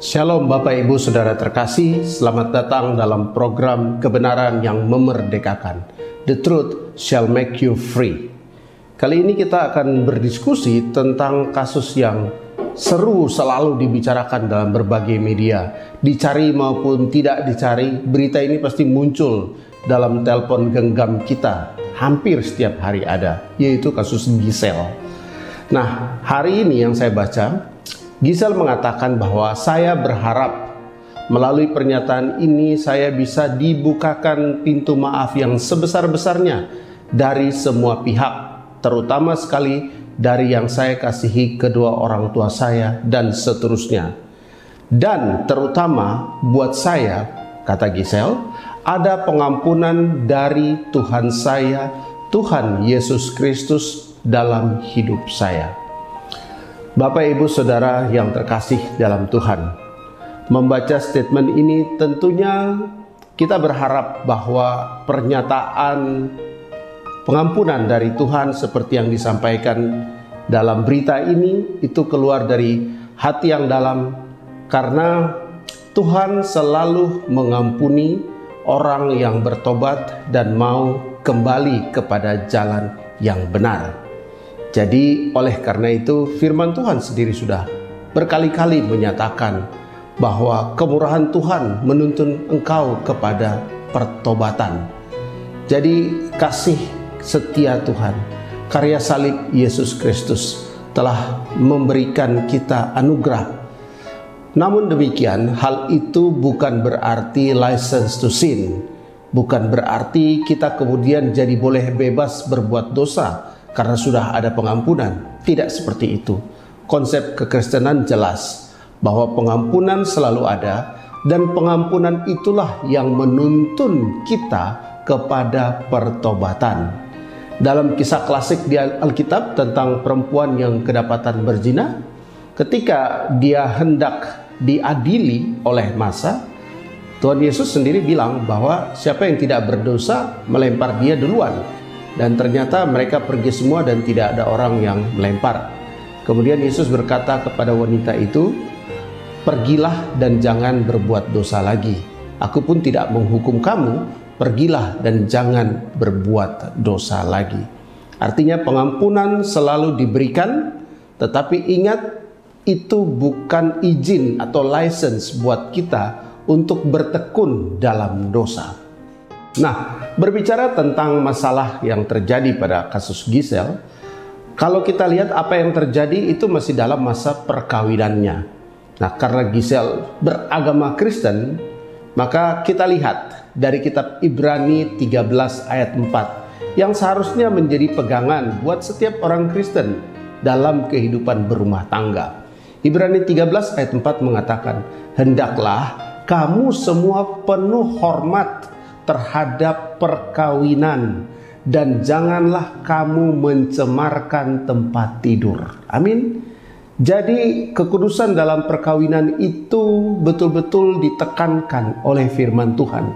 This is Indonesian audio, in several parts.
Shalom Bapak Ibu Saudara terkasih, selamat datang dalam program kebenaran yang memerdekakan. The truth shall make you free. Kali ini kita akan berdiskusi tentang kasus yang seru selalu dibicarakan dalam berbagai media. Dicari maupun tidak dicari, berita ini pasti muncul dalam telepon genggam kita. Hampir setiap hari ada, yaitu kasus Gisel. Nah, hari ini yang saya baca, Gisel mengatakan bahwa saya berharap melalui pernyataan ini saya bisa dibukakan pintu maaf yang sebesar-besarnya dari semua pihak, terutama sekali dari yang saya kasihi kedua orang tua saya dan seterusnya. Dan terutama buat saya, kata Gisel, ada pengampunan dari Tuhan saya, Tuhan Yesus Kristus dalam hidup saya. Bapak, ibu, saudara yang terkasih dalam Tuhan, membaca statement ini tentunya kita berharap bahwa pernyataan pengampunan dari Tuhan seperti yang disampaikan dalam berita ini itu keluar dari hati yang dalam karena Tuhan selalu mengampuni orang yang bertobat dan mau kembali kepada jalan yang benar. Jadi oleh karena itu firman Tuhan sendiri sudah berkali-kali menyatakan bahwa kemurahan Tuhan menuntun engkau kepada pertobatan. Jadi kasih setia Tuhan, karya salib Yesus Kristus telah memberikan kita anugerah. Namun demikian, hal itu bukan berarti license to sin. Bukan berarti kita kemudian jadi boleh bebas berbuat dosa karena sudah ada pengampunan. Tidak seperti itu. Konsep kekristenan jelas bahwa pengampunan selalu ada dan pengampunan itulah yang menuntun kita kepada pertobatan. Dalam kisah klasik di Alkitab tentang perempuan yang kedapatan berzina, ketika dia hendak diadili oleh masa, Tuhan Yesus sendiri bilang bahwa siapa yang tidak berdosa melempar dia duluan dan ternyata mereka pergi semua dan tidak ada orang yang melempar. Kemudian Yesus berkata kepada wanita itu, "Pergilah dan jangan berbuat dosa lagi. Aku pun tidak menghukum kamu, pergilah dan jangan berbuat dosa lagi." Artinya pengampunan selalu diberikan, tetapi ingat itu bukan izin atau license buat kita untuk bertekun dalam dosa. Nah, berbicara tentang masalah yang terjadi pada kasus Gisel, kalau kita lihat apa yang terjadi itu masih dalam masa perkawinannya. Nah, karena Gisel beragama Kristen, maka kita lihat dari kitab Ibrani 13 ayat 4 yang seharusnya menjadi pegangan buat setiap orang Kristen dalam kehidupan berumah tangga. Ibrani 13 ayat 4 mengatakan, "Hendaklah kamu semua penuh hormat terhadap perkawinan dan janganlah kamu mencemarkan tempat tidur. Amin. Jadi kekudusan dalam perkawinan itu betul-betul ditekankan oleh firman Tuhan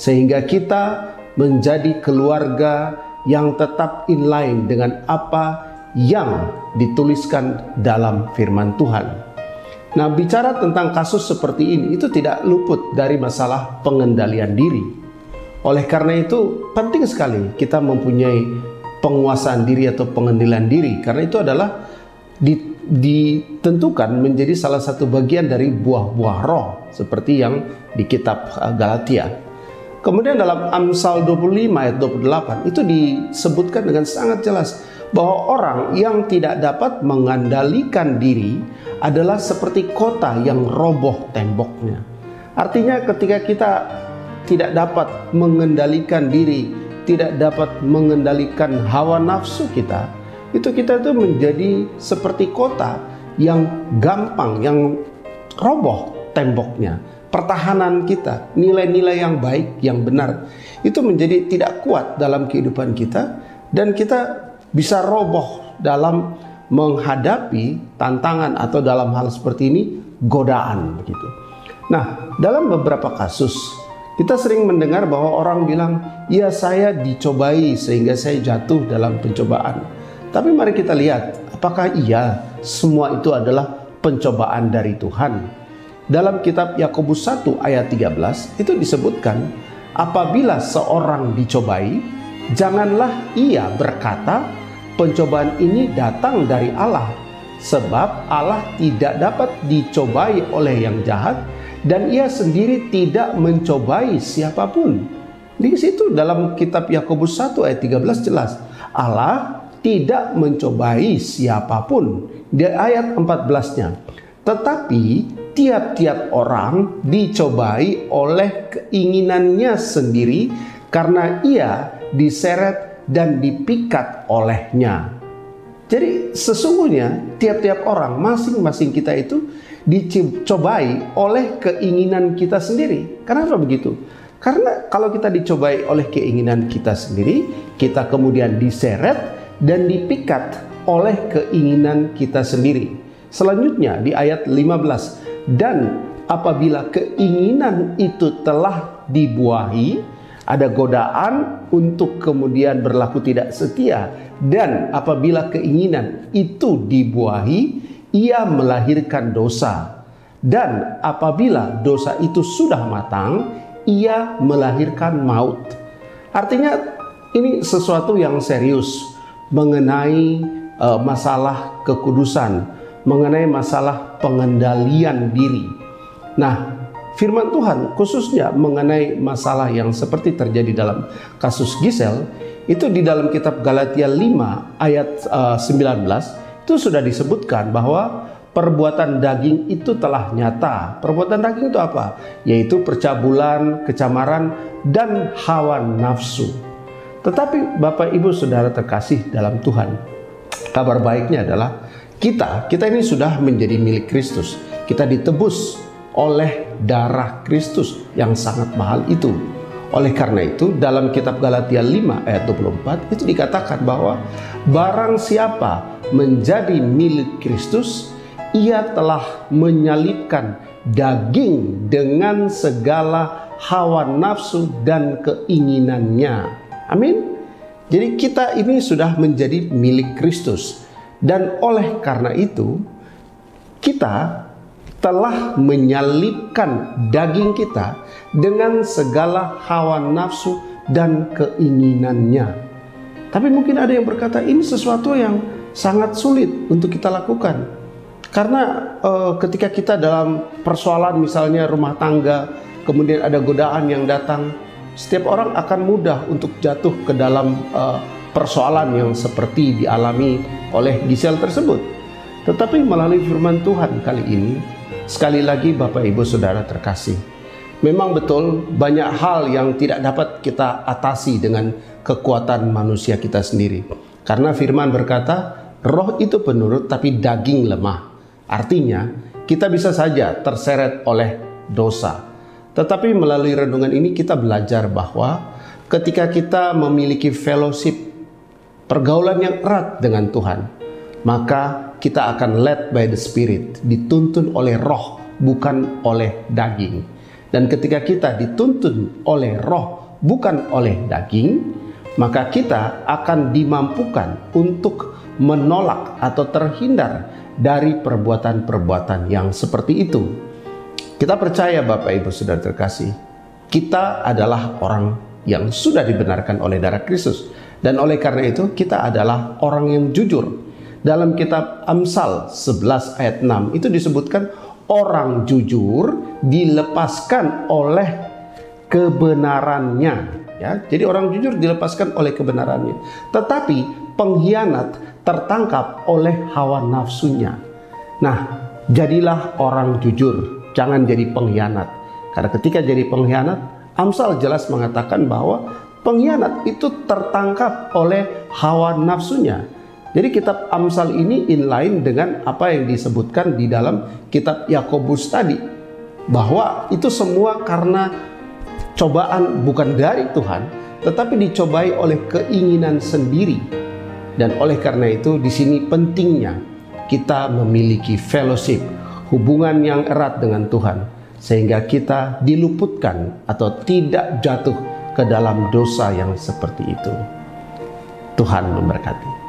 sehingga kita menjadi keluarga yang tetap inline dengan apa yang dituliskan dalam firman Tuhan. Nah, bicara tentang kasus seperti ini itu tidak luput dari masalah pengendalian diri. Oleh karena itu penting sekali kita mempunyai penguasaan diri atau pengendalian diri karena itu adalah ditentukan menjadi salah satu bagian dari buah-buah roh seperti yang di kitab uh, Galatia. Kemudian dalam Amsal 25 ayat 28 itu disebutkan dengan sangat jelas bahwa orang yang tidak dapat mengandalkan diri adalah seperti kota yang roboh temboknya. Artinya ketika kita tidak dapat mengendalikan diri, tidak dapat mengendalikan hawa nafsu kita, itu kita itu menjadi seperti kota yang gampang, yang roboh temboknya. Pertahanan kita, nilai-nilai yang baik, yang benar, itu menjadi tidak kuat dalam kehidupan kita dan kita bisa roboh dalam menghadapi tantangan atau dalam hal seperti ini godaan begitu. Nah, dalam beberapa kasus kita sering mendengar bahwa orang bilang, "Ya, saya dicobai sehingga saya jatuh dalam pencobaan." Tapi mari kita lihat, apakah iya semua itu adalah pencobaan dari Tuhan? dalam kitab Yakobus 1 ayat 13 itu disebutkan apabila seorang dicobai janganlah ia berkata pencobaan ini datang dari Allah sebab Allah tidak dapat dicobai oleh yang jahat dan ia sendiri tidak mencobai siapa pun. Di situ dalam kitab Yakobus 1 ayat 13 jelas Allah tidak mencobai siapa pun. Di ayat 14-nya. Tetapi tiap-tiap orang dicobai oleh keinginannya sendiri karena ia diseret dan dipikat olehnya. Jadi sesungguhnya tiap-tiap orang masing-masing kita itu dicobai oleh keinginan kita sendiri. Kenapa begitu? Karena kalau kita dicobai oleh keinginan kita sendiri, kita kemudian diseret dan dipikat oleh keinginan kita sendiri. Selanjutnya di ayat 15, dan apabila keinginan itu telah dibuahi, ada godaan untuk kemudian berlaku tidak setia. Dan apabila keinginan itu dibuahi ia melahirkan dosa. Dan apabila dosa itu sudah matang ia melahirkan maut. Artinya ini sesuatu yang serius mengenai uh, masalah kekudusan mengenai masalah pengendalian diri. Nah firman Tuhan khususnya mengenai masalah yang seperti terjadi dalam kasus Gisel itu di dalam kitab Galatia 5 ayat uh, eh, 19 itu sudah disebutkan bahwa perbuatan daging itu telah nyata. Perbuatan daging itu apa? Yaitu percabulan, kecamaran, dan hawa nafsu. Tetapi Bapak Ibu Saudara terkasih dalam Tuhan, kabar baiknya adalah kita, kita ini sudah menjadi milik Kristus. Kita ditebus oleh darah Kristus yang sangat mahal itu. Oleh karena itu, dalam kitab Galatia 5 ayat 24 itu dikatakan bahwa barang siapa menjadi milik Kristus, ia telah menyalibkan daging dengan segala hawa nafsu dan keinginannya. Amin. Jadi kita ini sudah menjadi milik Kristus dan oleh karena itu kita telah menyalibkan daging kita dengan segala hawa nafsu dan keinginannya. Tapi mungkin ada yang berkata ini sesuatu yang sangat sulit untuk kita lakukan. Karena uh, ketika kita dalam persoalan misalnya rumah tangga, kemudian ada godaan yang datang, setiap orang akan mudah untuk jatuh ke dalam uh, persoalan yang seperti dialami oleh Gisel tersebut. Tetapi melalui firman Tuhan kali ini, Sekali lagi Bapak Ibu Saudara terkasih, memang betul banyak hal yang tidak dapat kita atasi dengan kekuatan manusia kita sendiri. Karena firman berkata, roh itu penurut tapi daging lemah. Artinya, kita bisa saja terseret oleh dosa. Tetapi melalui renungan ini kita belajar bahwa ketika kita memiliki fellowship, pergaulan yang erat dengan Tuhan, maka kita akan led by the Spirit, dituntun oleh roh, bukan oleh daging. Dan ketika kita dituntun oleh roh, bukan oleh daging, maka kita akan dimampukan untuk menolak atau terhindar dari perbuatan-perbuatan yang seperti itu. Kita percaya Bapak Ibu sudah terkasih, kita adalah orang yang sudah dibenarkan oleh darah Kristus. Dan oleh karena itu kita adalah orang yang jujur dalam kitab Amsal 11 ayat 6 itu disebutkan orang jujur dilepaskan oleh kebenarannya ya. Jadi orang jujur dilepaskan oleh kebenarannya. Tetapi pengkhianat tertangkap oleh hawa nafsunya. Nah, jadilah orang jujur, jangan jadi pengkhianat. Karena ketika jadi pengkhianat, Amsal jelas mengatakan bahwa pengkhianat itu tertangkap oleh hawa nafsunya. Jadi kitab Amsal ini inline dengan apa yang disebutkan di dalam kitab Yakobus tadi. Bahwa itu semua karena cobaan bukan dari Tuhan, tetapi dicobai oleh keinginan sendiri. Dan oleh karena itu di sini pentingnya kita memiliki fellowship, hubungan yang erat dengan Tuhan sehingga kita diluputkan atau tidak jatuh ke dalam dosa yang seperti itu. Tuhan memberkati.